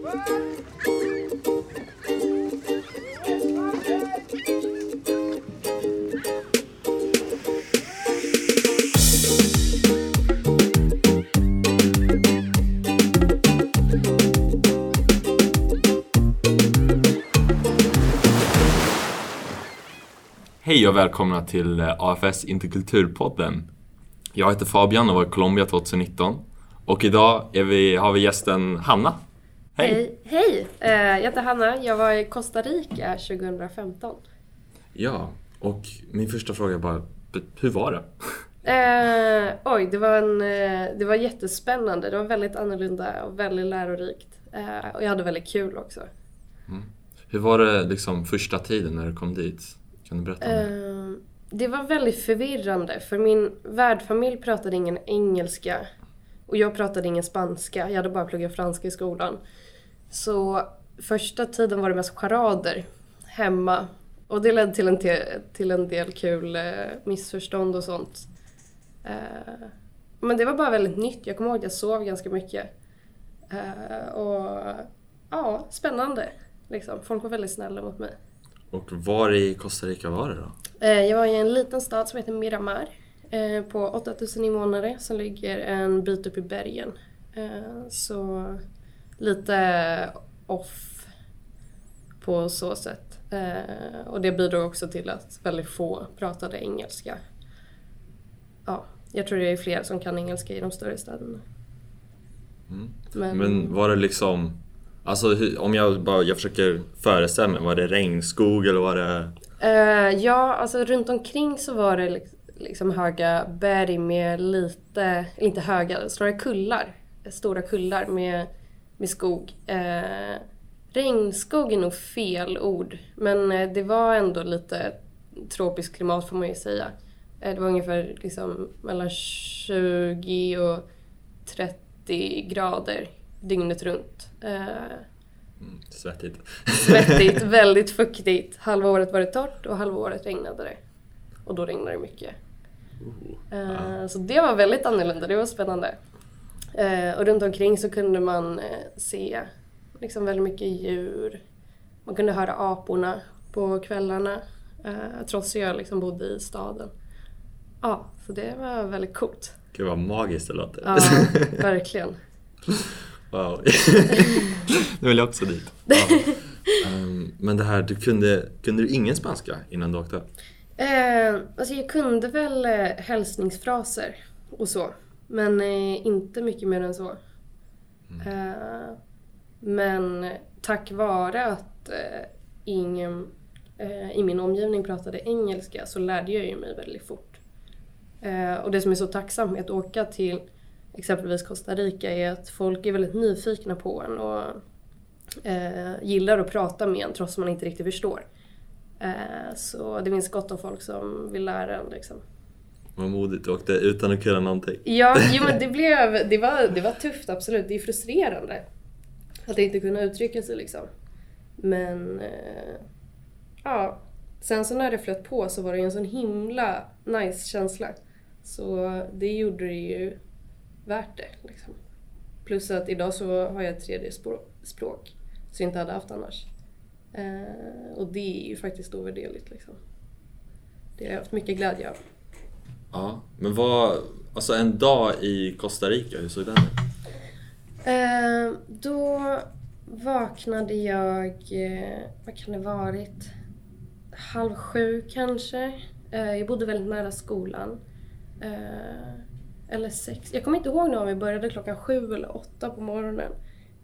Hej och välkomna till eh, AFS Interkulturpodden. Jag heter Fabian och var i Colombia 2019. Och idag är vi, har vi gästen Hanna. Hej! Hej! Eh, jag heter Hanna. Jag var i Costa Rica 2015. Ja, och min första fråga är bara, hur var det? Eh, oj, det var, en, eh, det var jättespännande. Det var väldigt annorlunda och väldigt lärorikt. Eh, och jag hade väldigt kul också. Hur var det liksom första tiden när du kom dit? Kan du berätta om det? Eh, det var väldigt förvirrande för min värdfamilj pratade ingen engelska och jag pratade ingen spanska. Jag hade bara pluggat franska i skolan. Så första tiden var det mest charader hemma och det ledde till en, till en del kul eh, missförstånd och sånt. Eh, men det var bara väldigt nytt. Jag kommer ihåg att jag sov ganska mycket. Eh, och ja, spännande. Liksom. Folk var väldigt snälla mot mig. Och var i Costa Rica var det då? Eh, Jag var i en liten stad som heter Miramar eh, på 8000 invånare som ligger en bit upp i bergen. Eh, Så lite off på så sätt. Eh, Och det bidrog också till att väldigt få pratade engelska. Ja, jag tror det är fler som kan engelska i de större städerna. Men, Men var det liksom, alltså om jag bara, jag försöker föreställa mig, var det regnskog eller var det... Eh, ja, alltså runt omkring så var det liks- liksom höga berg med lite, inte höga, snarare kullar. Stora kullar med, med skog. Eh, regnskog är nog fel ord, men eh, det var ändå lite tropiskt klimat får man ju säga. Eh, det var ungefär liksom mellan 20 och 30 grader dygnet runt. Eh, Svettigt. Svettigt, väldigt fuktigt. Halva året var det torrt och halva året regnade det. Och då regnade det mycket. Eh, Så det var väldigt annorlunda, det var spännande. Eh, Och runt omkring så kunde man eh, se liksom väldigt mycket djur. Man kunde höra aporna på kvällarna. eh, Trots att jag liksom bodde i staden. Ja, så det var väldigt coolt. Gud vad magiskt det låter. Ja, verkligen. Wow. nu vill jag också dit. Ja. Ehm, men det här, du kunde, kunde du ingen spanska innan du åkte? Eh, alltså jag kunde väl hälsningsfraser och så. Men eh, inte mycket mer än så. Eh, men tack vare att eh, ingen eh, i min omgivning pratade engelska så lärde jag ju mig väldigt fort. Eh, och det som är så tacksamt med att åka till exempelvis Costa Rica är att folk är väldigt nyfikna på en och eh, gillar att prata med en trots att man inte riktigt förstår. Så det finns gott om folk som vill lära en liksom. Vad modigt, du åkte utan att kunna någonting. Ja, jo, men det, blev, det, var, det var tufft absolut. Det är frustrerande. Att inte kunna uttrycka sig liksom. Men eh, ja, sen så när det flöt på så var det en sån himla nice känsla. Så det gjorde det ju värt det. Liksom. Plus att idag så har jag ett tredje språk, språk som jag inte hade haft annars. Eh, och det är ju faktiskt ovärderligt liksom. Det har jag haft mycket glädje av. Ja, men vad, alltså en dag i Costa Rica, hur såg den ut? Eh, då vaknade jag, eh, vad kan det varit? Halv sju kanske. Eh, jag bodde väldigt nära skolan. Eh, eller sex. Jag kommer inte ihåg nu om vi började klockan sju eller åtta på morgonen.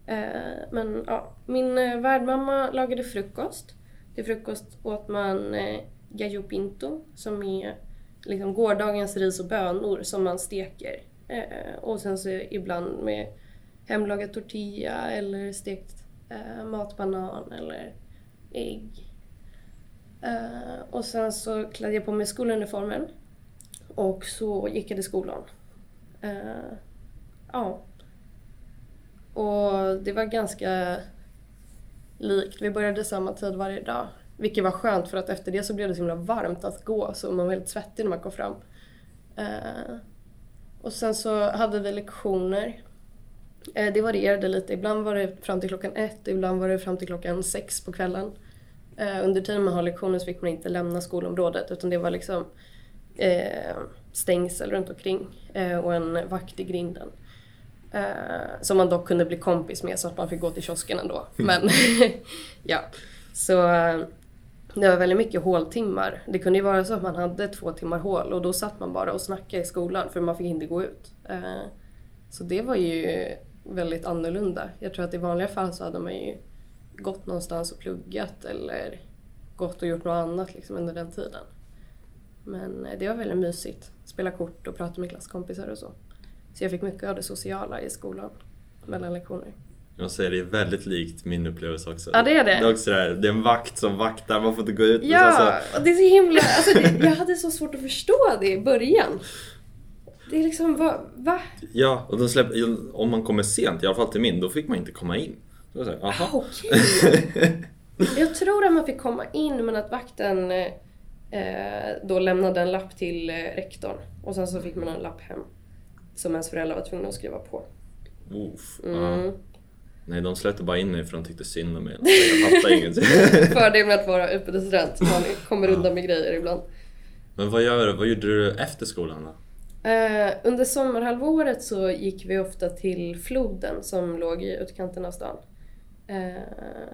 Eh, men ja, min eh, värdmamma lagade frukost. Till frukost åt man gallo pinto som är liksom gårdagens ris och bönor som man steker. Eh, och sen så ibland med hemlagad tortilla eller stekt eh, matbanan eller ägg. Eh, och sen så klädde jag på mig skoluniformen och så gick jag till skolan. Eh, ja. Och det var ganska likt. Vi började samma tid varje dag. Vilket var skönt för att efter det så blev det så himla varmt att gå så man var väldigt svettig när man kom fram. Eh, och sen så hade vi lektioner Eh, det varierade lite. Ibland var det fram till klockan ett, ibland var det fram till klockan sex på kvällen. Eh, under tiden man har lektioner så fick man inte lämna skolområdet utan det var liksom eh, stängsel runt omkring eh, och en vakt i grinden. Eh, som man dock kunde bli kompis med så att man fick gå till kiosken ändå. Men ja, så det var väldigt mycket håltimmar. Det kunde ju vara så att man hade två timmar hål och då satt man bara och snackade i skolan för man fick inte gå ut. Eh, så det var ju väldigt annorlunda. Jag tror att i vanliga fall så hade man ju gått någonstans och pluggat eller gått och gjort något annat liksom under den tiden. Men eh, det var väldigt mysigt. Spela kort och prata med klasskompisar och så. Så jag fick mycket av det sociala i skolan mellan lektioner. Jag säger det är väldigt likt min upplevelse också. Ja, det är det. Det är också det, här, det är en vakt som vaktar, man får inte gå ut. Ja, sen så- och det är så himla... Alltså, det, jag hade så svårt att förstå det i början. Det är liksom, va? va? ja och de släpp, om man kommer sent, i alla fall till min, då fick man inte komma in. Så jag Ah. Okej. Jag tror att man fick komma in men att vakten eh, då lämnade en lapp till eh, rektorn. Och sen så fick man en lapp hem. Som ens föräldrar var tvungna att skriva på. Ja. Mm. Nej, de släppte bara in mig för de tyckte synd om mig. Jag fattar ingenting. Fördel med att vara utbytesstudent. Man kommer undan med grejer ibland. Men vad, gör, vad gjorde du efter skolan då? Eh, under sommarhalvåret så gick vi ofta till floden som låg i utkanten av stan. Eh,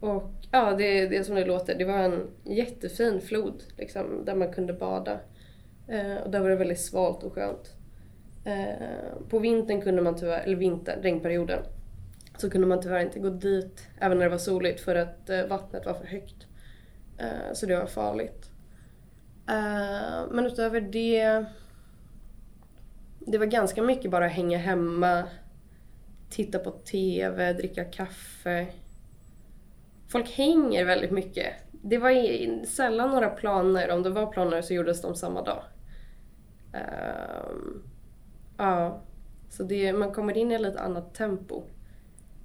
och ja, det är det som det låter. Det var en jättefin flod liksom, där man kunde bada. Eh, och där var det väldigt svalt och skönt. På vintern kunde man tyvärr, eller vintern, regnperioden, så kunde man tyvärr inte gå dit även när det var soligt för att eh, vattnet var för högt. Eh, så det var farligt. Eh, men utöver det det var ganska mycket bara hänga hemma, titta på TV, dricka kaffe. Folk hänger väldigt mycket. Det var sällan några planer. Om det var planer så gjordes de samma dag. Ja, så det, man kommer in i ett lite annat tempo.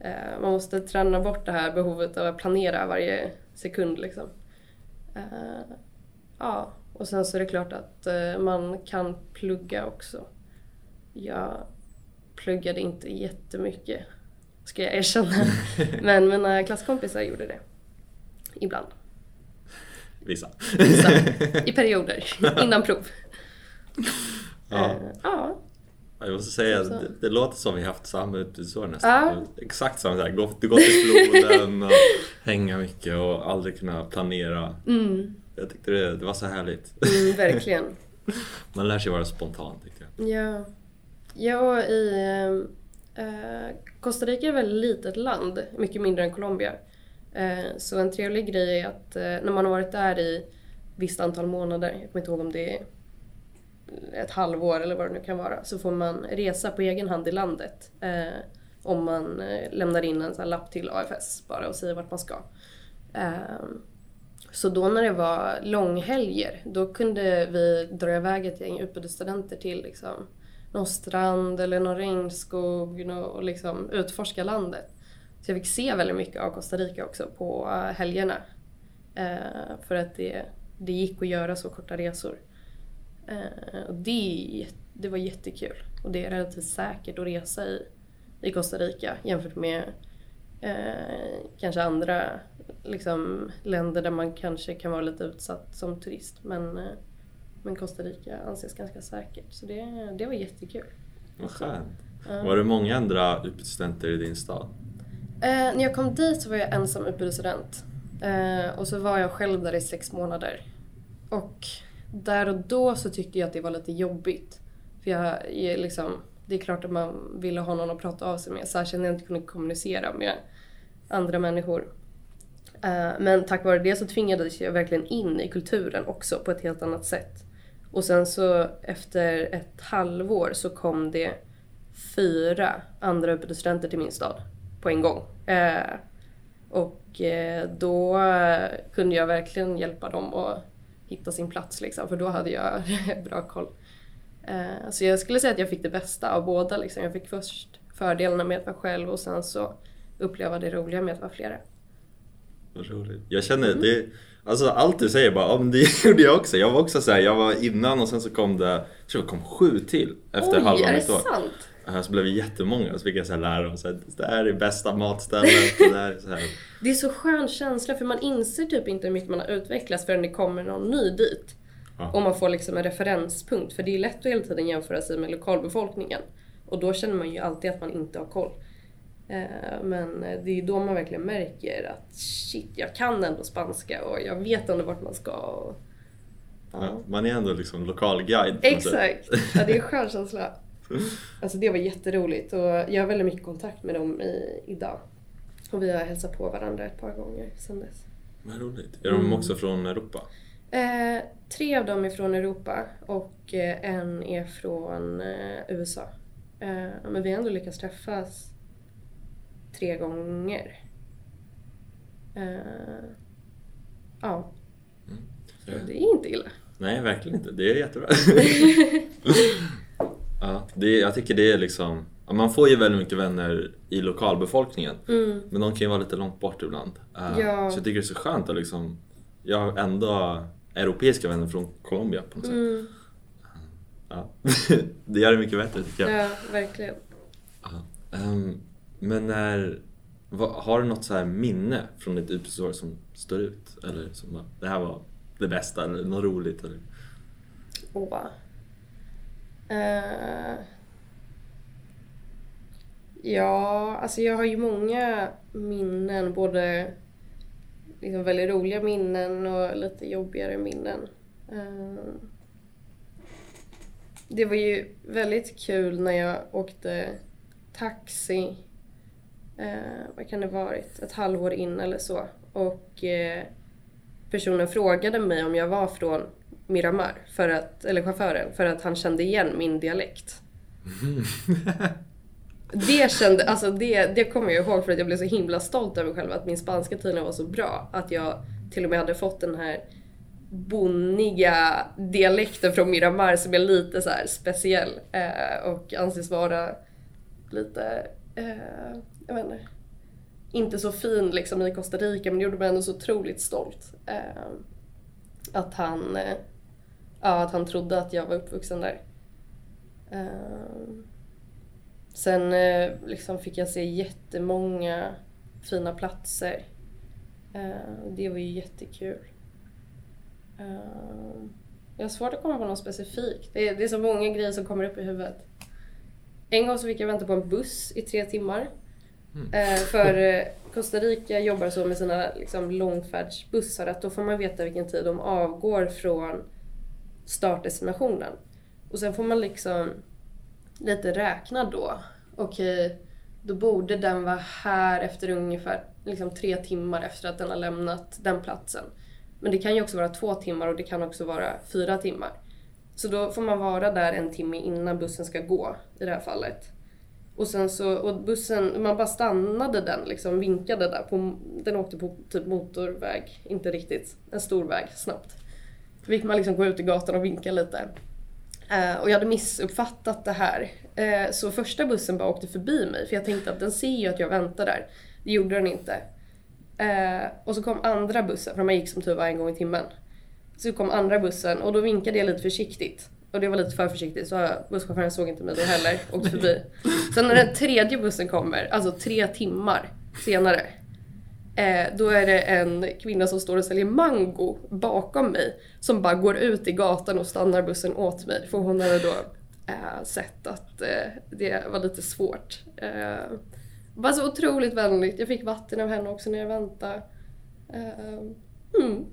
Eh, man måste träna bort det här behovet av att planera varje sekund liksom. Eh, ja, och sen så är det klart att eh, man kan plugga också. Jag pluggade inte jättemycket, ska jag erkänna. Men mina klasskompisar gjorde det. Ibland. Vissa. Vissa. I perioder. Innan prov. Ja. Ja. Ja, Jag måste säga, Så. det, det låter som vi haft samma utbytesår nästan. Ja. Exakt samma sak. Gå, du går till floden och hänga mycket och aldrig kunna planera. Mm, Jag tyckte det, det var så härligt. mm, verkligen. Man lär sig vara spontan tyckte jag. Ja. Ja, i eh, Costa Rica är ett väldigt litet land, mycket mindre än Colombia. Eh, så en trevlig grej är att eh, när man har varit där i visst antal månader, jag kommer inte ihåg om det är ett halvår eller vad det nu kan vara, så får man resa på egen hand i landet. Eh, om man eh, lämnar in en sån här lapp till AFS bara och säger vart man ska. Eh, så då när det var långhelger, då kunde vi dra iväg ett gäng utbytesstudenter till liksom, någon strand eller någon regnskog och liksom utforska landet. Så jag fick se väldigt mycket av Costa Rica också på eh, helgerna. Eh, för att det, det gick att göra så korta resor. Eh, och det, det var jättekul. Och det är relativt säkert att resa i, i Costa Rica jämfört med eh, kanske andra liksom, länder där man kanske kan vara lite utsatt som turist. Men, eh, men Costa Rica anses ganska säkert. Så det, det var jättekul. Vad skönt. Ja. Var det många andra utbytesstudenter i din stad? Eh, när jag kom dit så var jag ensam utbytesstudent. Eh, och så var jag själv där i sex månader. Och där och då så tyckte jag att det var lite jobbigt. För jag, jag liksom, det är klart att man ville ha någon att prata av sig med, särskilt när jag inte kunde kommunicera med andra människor. Eh, men tack vare det så tvingades jag verkligen in i kulturen också på ett helt annat sätt. Och sen så efter ett halvår så kom det fyra andra utbytesstudenter till min stad på en gång. Eh, och eh, då kunde jag verkligen hjälpa dem att hitta sin plats liksom, för då hade jag bra koll. Eh, så jag skulle säga att jag fick det bästa av båda. Liksom. Jag fick först fördelarna med att vara själv och sen så uppleva det roliga med att vara flera. Vad roligt. Jag känner, Mm. det, alltså allt du säger bara, ja men det gjorde jag också. Jag var också såhär, jag var innan och sen så kom det, jag tror det kom sju till efter Oj, halva är det mitt år. sant? Eh, Så blev vi jättemånga så fick jag så här lära oss att det här är bästa matstället. och det här är så här. Det är så skön känsla för man inser typ inte hur mycket man har utvecklats förrän det kommer någon ny dit. Ja. Och man får liksom en referenspunkt. För det är lätt att hela tiden jämföra sig med lokalbefolkningen. Och då känner man ju alltid att man inte har koll. Eh, Men det är ju då man verkligen märker att shit, jag kan ändå spanska och jag vet ändå vart man ska. Ja, man är ändå liksom lokal guide. på något sätt. Exakt! Ja, det är en skön känsla. Alltså det var jätteroligt och jag har väldigt mycket kontakt med dem i, idag. Och vi har hälsat på varandra ett par gånger sedan dess. Vad roligt. Är de också från Europa? Eh, tre av dem är från Europa och eh, en är från eh, USA. Eh, men vi har ändå lyckats träffas tre gånger. Eh, ja, det är inte illa. Nej, verkligen inte. Det är jättebra. ja, det jag tycker det är liksom... Man får ju väldigt mycket vänner i lokalbefolkningen. Mm. Men de kan ju vara lite långt bort ibland. Eh, Ja. Så jag tycker det är så skönt att liksom... Jag har ändå europeiska vänner från Colombia på något sätt. Mm, Ja. det gör det mycket bättre tycker jag. ja, verkligen. Ja. Men när... vad- har du något så här minne från ditt utbytesår som står ut? Eller som bara, det här var det bästa eller något roligt? Eller? Åh. Uh. ja, alltså jag har ju många minnen. Både liksom väldigt roliga minnen och lite jobbigare minnen. Eh. Det var ju väldigt kul när jag åkte taxi. Eh, vad kan det varit? Ett halvår in eller så. Och eh, personen frågade mig om jag var från Miramar, för att, eller chauffören, för att han kände igen min dialekt. Det kände, alltså det, det kommer jag ihåg för att jag blev så himla stolt över mig själv att min spanska tydligen var så bra. Att jag till och med hade fått den här bonniga dialekten från Miramar som är lite så här speciell eh, och anses vara lite, eh, jag vet inte, inte så fin liksom i Costa Rica men det gjorde mig ändå så otroligt stolt. Eh, att han, eh, ja, att han trodde att jag var uppvuxen där. Eh, sen eh, liksom fick jag se jättemånga fina platser. Eh, det var ju jättekul. Eh, jag har svårt att komma på något specifikt. Det är, det är så många grejer som kommer upp i huvudet. En gång så fick jag vänta på en buss i tre timmar. Mm. Eh, för eh, Costa Rica jobbar så med sina liksom, långfärdsbussar att då får man veta vilken tid de avgår från startdestinationen. Och sen får man liksom lite räkna då. Okej, eh, då borde den vara här efter ungefär liksom, tre timmar efter att den har lämnat den platsen. Men det kan ju också vara två timmar och det kan också vara fyra timmar. Så då får man vara där en timme innan bussen ska gå i det här fallet. Och sen så, och bussen, man bara stannade den liksom, vinkade där på, den åkte på typ motorväg, inte riktigt, en stor väg snabbt. Då fick man liksom gå ut i gatan och vinka lite. Eh, och jag hade missuppfattat det här. Eh, så första bussen bara åkte förbi mig för jag tänkte att den ser ju att jag väntar där. Det gjorde den inte. Eh, och så kom andra bussen, för man gick som tur var en gång i timmen. Så kom andra bussen och då vinkade jag lite försiktigt. Och det var lite för försiktigt så busschauffören såg inte mig då heller, åkte förbi. Sen när den tredje bussen kommer, alltså tre timmar senare. Eh, då är det en kvinna som står och säljer mango bakom mig. Som bara går ut i gatan och stannar bussen åt mig. För hon hade då eh, sett att eh, det var lite svårt. Eh, bara så otroligt vänligt. Jag fick vatten av henne också när jag väntade. Eh, mm.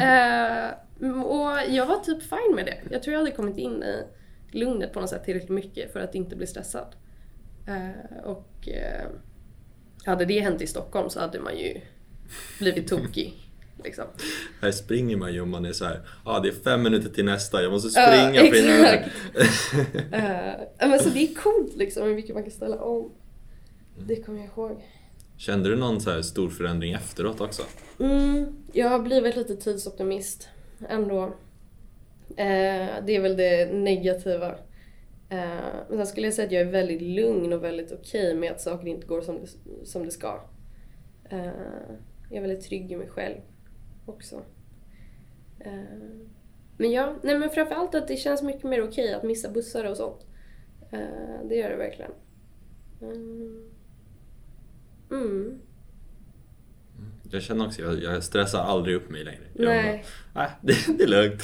Eh, Eh, och jag var typ fine med det. Jag tror jag hade kommit in i lugnet på något sätt tillräckligt mycket för att inte bli stressad. Eh, och eh, hade det hänt i Stockholm så hade man ju blivit tokig. Liksom. Här springer man ju om man är så här, ja ah, det är fem minuter till nästa, jag måste Ja, springa för innan... exakt. Eh, men så det är coolt liksom hur mycket man kan ställa om. Det kommer jag ihåg. Kände du någon så här stor förändring efteråt också? Mm, jag har blivit lite tidsoptimist ändå. Eh, det är väl det negativa. Eh, men sen skulle jag säga att jag är väldigt lugn och väldigt okej med att saker inte går som det, som det ska. Eh, jag är väldigt trygg i mig själv också. Eh, men ja, nej men framförallt att det känns mycket mer okej att missa bussar och sånt. Eh, det gör det verkligen. Eh, mm. Jag känner också, jag, jag stressar aldrig upp mig längre. Nej, bara, "Ah, det, det är lugnt.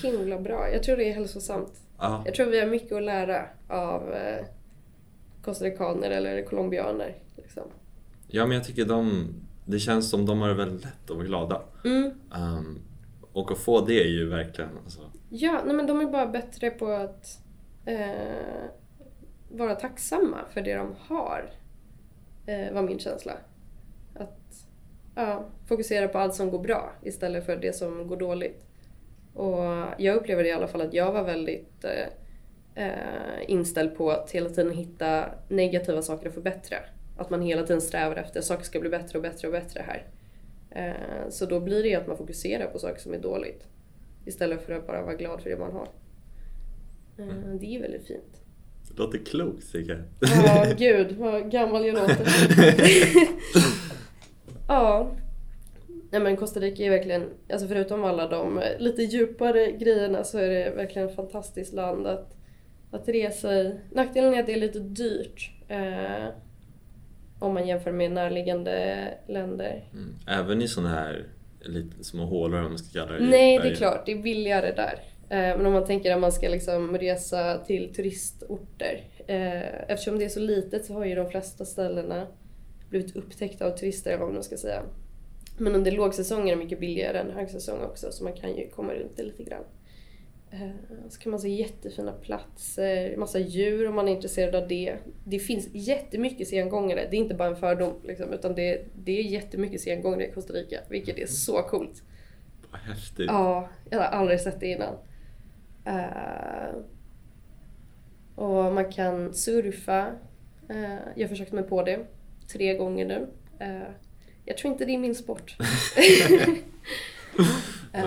så himla bra. Jag tror det är hälsosamt. ja. Jag tror vi har mycket att lära av eh, costaricaner eller colombianer. Liksom. ja, men jag tycker de, det känns som de har det väldigt lätt att vara glada. Mm. Um, och att få det är ju verkligen alltså, Ja, nej men de är bara bättre på att eh, vara tacksamma för det de har. Eh, var min känsla. Att ja, fokusera på allt som går bra istället för det som går dåligt. Och jag upplever i alla fall att jag var väldigt eh, eh, inställd på att hela tiden hitta negativa saker att förbättra. Att man hela tiden strävar efter att saker ska bli bättre och bättre och bättre här. Eh, så då blir det ju att man fokuserar på saker som är dåligt. Istället för att bara vara glad för det man har. Eh, Det är väldigt fint. det låter klokt jag. Ja, gud vad gammal jag låter. ja. Nej men Costa Rica är verkligen, alltså förutom alla de eh, lite djupare grejerna så är det verkligen ett fantastiskt land att, att resa i. Nackdelen är att det är lite dyrt. Eh, om man jämför med närliggande länder. Mm. Även i sådana här lite små hålor om man ska kalla det. Nej, det är klart. Det är billigare där. Eh, Men om man tänker att man ska liksom resa till turistorter. eh, Eftersom det är så litet så har ju de flesta ställena blivit upptäckta av turister, eller vad man ska säga. Men under lågsäsong är det mycket billigare än högsäsong också, så man kan ju komma runt det lite grann. Eh, Så kan man se jättefina platser, massa djur om man är intresserad av det. Det finns jättemycket sengångare, det är inte bara en fördom liksom, utan det, det är jättemycket sengångare i Costa Rica, vilket är så coolt. Vad häftigt. Ja, jag har aldrig sett det innan. Eh, och man kan surfa. Eh, jag har försökt mig på det tre gånger nu. Eh, jag tror inte det är min sport. Eh,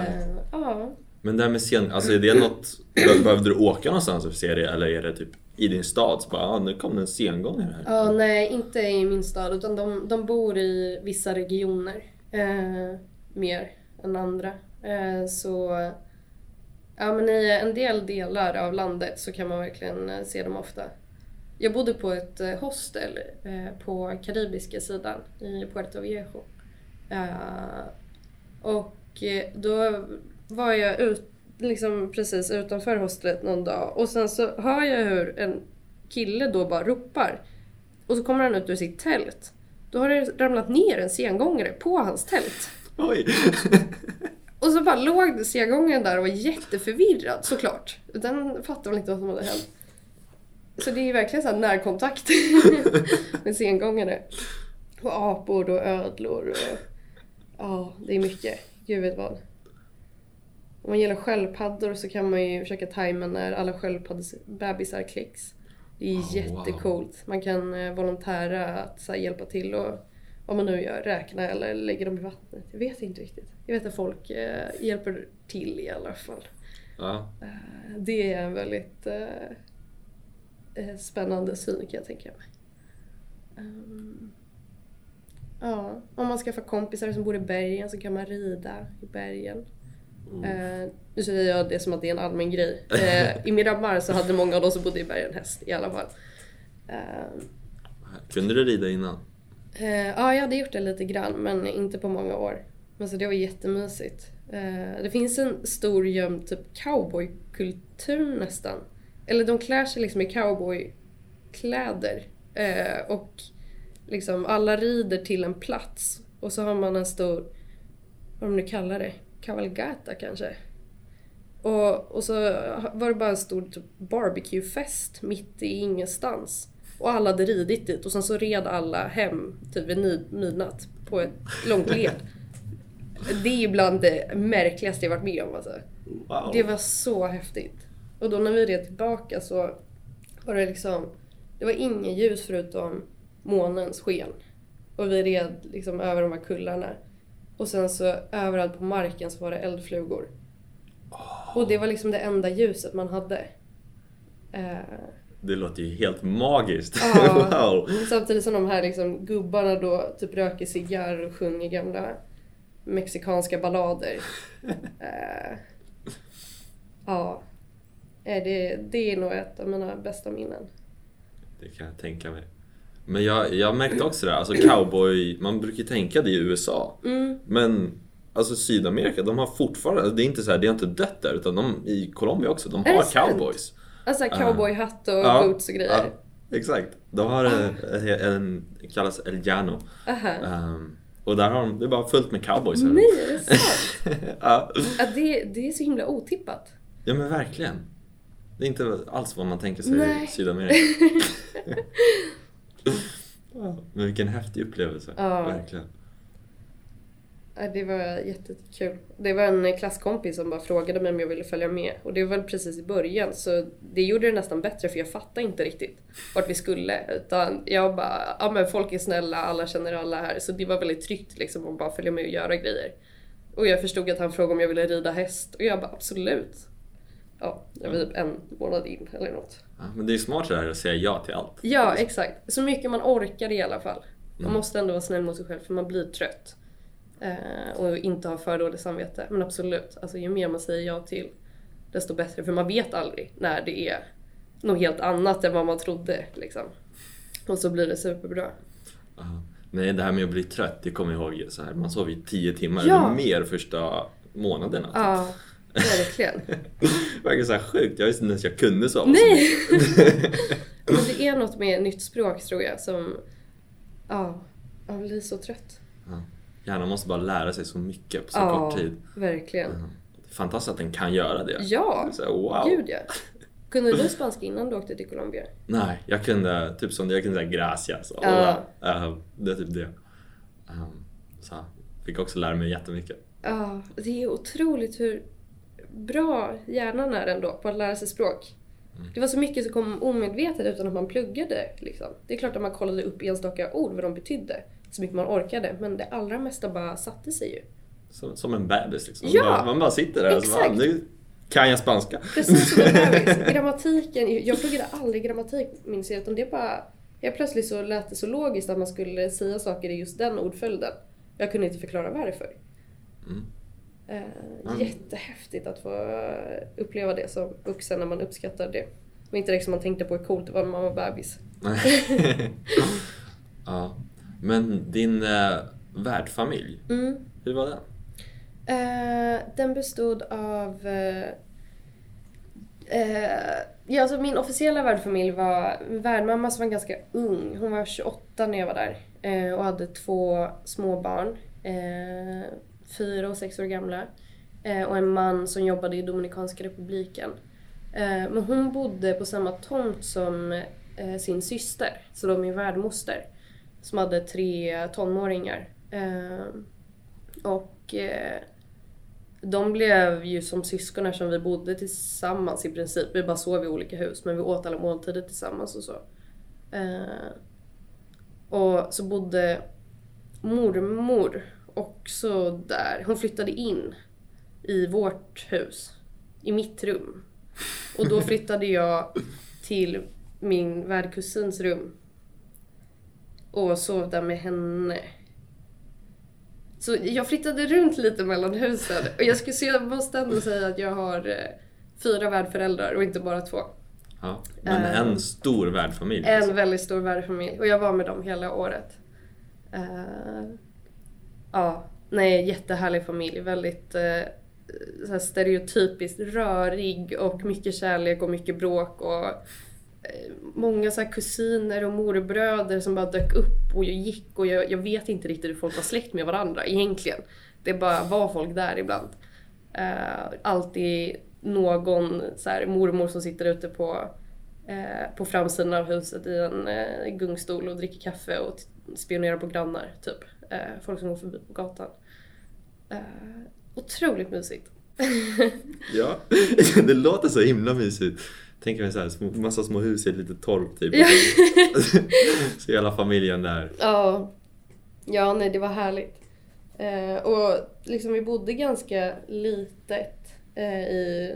Ja, Men det här med scen, alltså är det något, be- behövde du åka någonstans för att se det eller är det typ i din stad så bara ah, nu kom det en sengångare här? Ja, nej, inte i min stad. Utan de, de bor i vissa regioner. Eh, mer än andra. Eh, så ja, men i en del delar av landet så kan man verkligen eh, se dem ofta. Jag bodde på ett eh, hostel eh, på karibiska sidan i Puerto Viejo. Eh, och då var jag ut, liksom precis utanför hostlet någon dag och sen så hör jag hur en kille då bara ropar. Och så kommer han ut ur sitt tält. Då har det ramlat ner en sengångare på hans tält. Oj! Och så bara låg sengångaren där och var jätteförvirrad såklart. Den fattade väl inte vad som hade hänt. Så det är verkligen så närkontakt med sengångare. Och apor och ödlor och... Ja, det är mycket. Gud vet vad. Om man gillar sköldpaddor så kan man ju försöka tajma när alla sköldpaddsbebisar kläcks. Det är Oh, jättecoolt. Man kan eh, volontära att här, hjälpa till och vad man nu gör, räkna eller lägga dem i vattnet. Jag vet inte riktigt. Jag vet att folk eh, hjälper till i alla fall. Ja. Eh, det är en väldigt eh, spännande syn kan jag tänka mig. Ehm, ja, om man skaffar kompisar som bor i bergen så kan man rida i bergen. Eh, nu säger jag det som att det är en allmän grej. Eh, I Miramar så hade många av de som bodde i bergen häst i alla fall. Ehm, Kunde du rida innan? Eh, ja, jag hade gjort det lite grann, men inte på många år. Men så det var jättemysigt. Eh, det finns en stor gömd typ cowboykultur nästan. Eller de klär sig liksom i cowboykläder. Eh, och liksom alla rider till en plats. Och så har man en stor, vad de nu kallar det, cavalgata kanske. Och, och så var det bara en stor typ barbecuefest mitt i ingenstans. Och alla hade ridit dit och sen så red alla hem typ vid midnatt på ett långt led. Det är bland det märkligaste jag varit med om alltså. Wow! Det var så häftigt. Och då när vi red tillbaka så var det liksom, det var inget ljus förutom månens sken. Och vi red liksom över de här kullarna. Och sen så överallt på marken så var det eldflugor. Och det var liksom det enda ljuset man hade. Eh, Det låter ju helt magiskt! Ja. wow! Samtidigt som de här liksom gubbarna då typ röker cigarr och sjunger gamla mexikanska ballader. Eh, ja. Eh, Det, det är nog ett av mina bästa minnen. Det kan jag tänka mig. Men jag, jag märkte också det, här, alltså cowboy, man brukar ju tänka det i USA. Mm. Men alltså Sydamerika, de har fortfarande, det är inte så här, det har inte dött där utan de, i Colombia också, de har sant? cowboys. Alltså cowboyhatt och Ja, boots och grejer. Ja, exakt. De har en, en kallas El Llano. Aha. Ehm, och där har de, det är bara fullt med cowboys. här. Nej, är det sant? Ja, det, det är så himla otippat. ja men verkligen. Det är inte alls vad man tänker sig Nej. i Sydamerika. Ja, men vilken häftig upplevelse. Ja. Verkligen. Ja, det var jättekul. Det var en klasskompis som bara frågade mig om jag ville följa med. Och det var väl precis i början så det gjorde det nästan bättre för jag fattade inte riktigt vart vi skulle. Utan jag bara, ja men folk är snälla, alla känner alla här. Så det var väldigt tryggt liksom att bara följa med och göra grejer. Och jag förstod att han frågade om jag ville rida häst och jag bara absolut. Ja, jag var typ en månad in eller något. Ja, men det är smart det här att säga ja till allt. Ja, exakt. Så mycket man orkar i alla fall. Man Mm. måste ändå vara snäll mot sig själv för man blir trött. Eh, och inte ha för dåligt samvete. Men absolut, alltså, ju mer man säger ja till desto bättre. För man vet aldrig när det är något helt annat än vad man trodde. Liksom. Och så blir det superbra. Ja. Men det här med att bli trött, det kommer jag ihåg så här, man sov i 10 timmar Ja. eller mer första månaderna. typ. Ja, verkligen. Verkar så här sjukt, jag visste inte ens jag kunde Nej! så mycket. Men det är något med nytt språk tror jag som... Ja, man blir så trött. ja. Hjärnan måste bara lära sig så mycket på så ja, kort tid. verkligen. Ja. Fantastiskt att den kan göra det. Ja, Så wow. gud ja. Kunde du spanska innan du åkte till Colombia? Nej, jag kunde typ som jag kunde säga gracias. Och Ja. uh, det är typ det. Um, så fick också lära mig jättemycket. Ja, det är otroligt hur bra hjärnan är ändå på att lära sig språk. Det var så mycket som kom omedvetet utan att man pluggade. Liksom. Det är klart att man kollade upp enstaka ord, vad de betydde. Så mycket man orkade. Men det allra mesta bara satte sig ju. Som, som en bebis liksom. Ja, man, bara, man bara sitter där och så bara, nu kan jag spanska. Precis som en bebis. Grammatiken, jag pluggade aldrig grammatik minns jag. Utan det bara... Jag plötsligt så lät det så logiskt att man skulle säga saker i just den ordföljden. Jag kunde inte förklara varför. Mm. Eh, Mm. Jättehäftigt att få uppleva det som vuxen när man uppskattar det. Och inte det som man tänkte på är coolt, det var när man var bebis. ja. Men din uh, värdfamilj, Mm. hur var den? Eh, den bestod av... Eh, eh, ja, alltså min officiella värdfamilj var värdmamma som var ganska ung. Hon var 28 när jag var där eh, och hade två små barn. Fyra och sex år gamla. Eh, och en man som jobbade i Dominikanska republiken. Eh, men hon bodde på samma tomt som eh, sin syster, så de är värdmoster. Som hade tre tonåringar. Eh, och eh, de blev ju som syskon eftersom vi bodde tillsammans i princip. Vi bara sov i olika hus men vi åt alla måltider tillsammans och så. Eh, och så bodde mormor också där. Hon flyttade in i vårt hus. I mitt rum. Och då flyttade jag till min värdkusins rum. Och sov där med henne. Så jag flyttade runt lite mellan husen. Och jag, skulle, så jag måste ändå säga att jag har eh, fyra värdföräldrar och inte bara två. Ja. Men Eh, en stor värdfamilj. En alltså. väldigt stor värdfamilj. Och jag var med dem hela året. Eh, ja, nej, jättehärlig familj. Väldigt eh, så här stereotypiskt rörig och mycket kärlek och mycket bråk. Och eh, många så här kusiner och morbröder som bara dök upp och jag gick och jag, jag vet inte riktigt hur folk var släkt med varandra egentligen. Det bara var folk där ibland. Eh, alltid någon så här, mormor som sitter ute på, eh, på framsidan av huset i en eh, gungstol och dricker kaffe och spionerar på grannar. Typ. Eh, folk som går förbi på gatan. Eh, otroligt mysigt. Ja, det låter så himla mysigt. Tänker mig så här, massa små hus i ett litet torp typ. Så hela familjen där. Ja, ja nej det var härligt. Eh, och liksom vi bodde ganska litet eh, i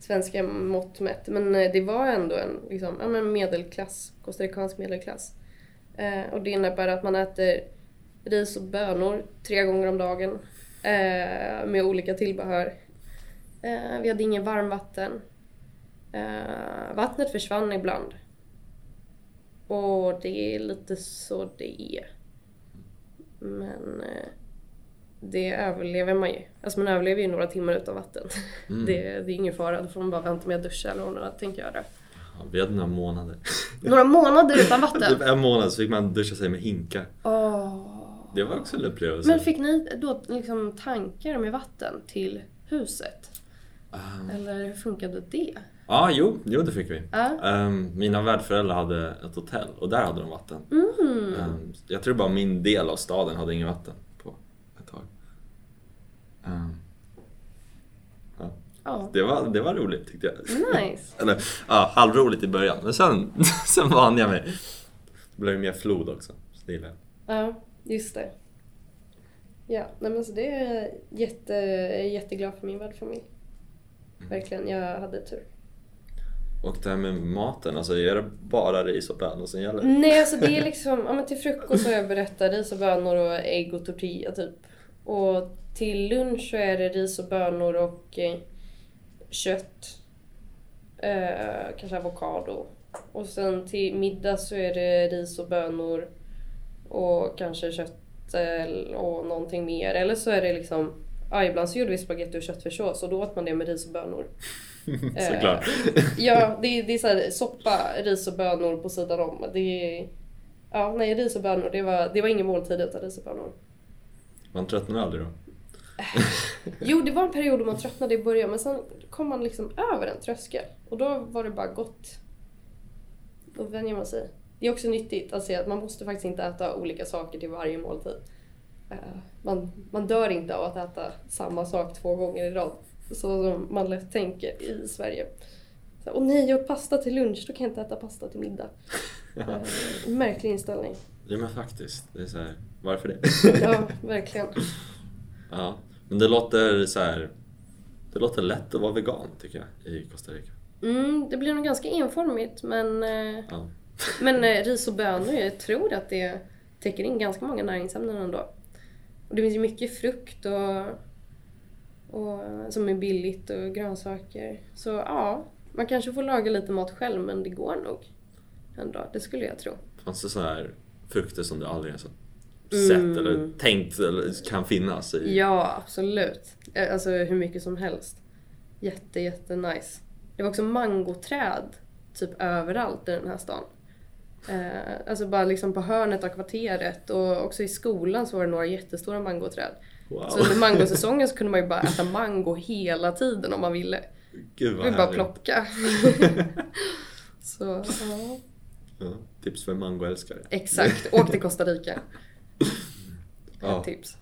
svenska mått mätt. Men eh, det var ändå en liksom, ja, medelklass, costaricansk medelklass. Eh, och det innebär att man äter ris och bönor tre gånger om dagen eh, med olika tillbehör. Eh, vi hade ingen varmvatten. Eh, vattnet försvann ibland. Och det är lite så det är. Men eh, det överlever man ju. Alltså man överlever ju några timmar utan vatten. Mm. Det, det är ingen fara, då får man bara vänta med att duscha eller vad man tänker göra. Vi hade några månader. Några månader utan Typ vatten? en månad så fick man duscha sig med hinkar. Åh. Det var också en upplevelse. Men fick ni då liksom tankar med vatten till huset? Um, Eller hur funkade det? Ja, jo, jo det fick vi. Ja. Ehm, mina värdföräldrar hade ett hotell och där hade de vatten. Mm. Ehm, jag tror bara min del av staden hade ingen vatten på ett tag. Ehm, ja. Det, var, det var roligt tyckte jag. Nice. Eller ja, halvroligt i början men sen, sen vande jag mig. Det blev mer flod också. Så det gillar jag. Ja, just det. Ja, nej men så det är jag jätte, jätteglad för min värdfamilj. Verkligen, jag hade tur. Och det här med maten, alltså är det bara ris och bönor som gäller? Nej, alltså det är liksom, ja men till frukost har jag berättat ris och bönor och ägg och tortilla typ. Och till lunch så är det ris och bönor och eh, kött. Eh, kanske avokado. Och sen till middag så är det ris och bönor och kanske kött eh, och någonting mer. Eller så är det liksom, ja ibland så gjorde vi spagetti och köttfärssås och då åt man det med ris och bönor. Eh, Såklart. Ja, det är, det är så här, soppa, ris och bönor på sidan om. Det är, ja, nej, ris och bönor, det var, det var ingen måltid utan ris och bönor. Man tröttnar aldrig då? Jo, det var en period då man tröttnade i början men sen kom man liksom över en tröskel. Och då var det bara gott. Då vänjer man sig. Det är också nyttigt att se att man måste faktiskt inte äta olika saker till varje måltid. Eh, Man, man dör inte av att äta samma sak två gånger i rad. Så som man lätt tänker i Sverige. Åh nej, jag åt pasta till lunch, då kan jag inte äta pasta till middag. Eh, Märklig inställning. Ja men faktiskt, det är så här, varför det? Ja, verkligen. ja, men det låter så här. Det låter lätt att vara vegan tycker jag i Costa Rica. Mm, det blir nog ganska enformigt men eh, Ja. Men eh, ris och bönor, jag tror att det täcker in ganska många näringsämnen ändå. Och det finns ju mycket frukt och, och som är billigt och grönsaker. Så ja, man kanske får laga lite mat själv men det går nog ändå. Det skulle jag tro. Fanns det så här frukter som du aldrig har sett Mm. eller tänkt eller kan finnas i? Ja, absolut. Eh, Alltså hur mycket som helst. Jätte, jätte nice. Det var också mangoträd typ överallt i den här stan. Eh, alltså bara liksom på hörnet av kvarteret och också i skolan så var det några jättestora mangoträd. Wow. Så under mangosäsongen så kunde man ju bara äta mango hela tiden om man ville. Gud Det vad var bara plocka. så ja. Ja, tips för mangoälskare. Exakt, åk till Costa Rica. Ja. Tips.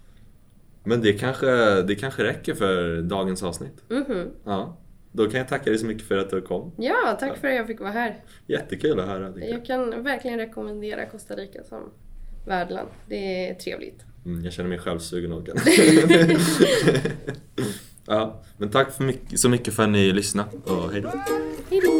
Men det kanske, det kanske räcker för dagens avsnitt. Mhm. Ja. Då kan jag tacka dig så mycket för att du kom. Ja, tack för att jag fick vara här. Jättekul att höra. jag. Jag kan verkligen rekommendera Costa Rica som värdland. Det är trevligt. Mm, jag känner mig själv sugen och Ja, men tack för mycket, så mycket för att ni lyssnade och hej då. Hejdå!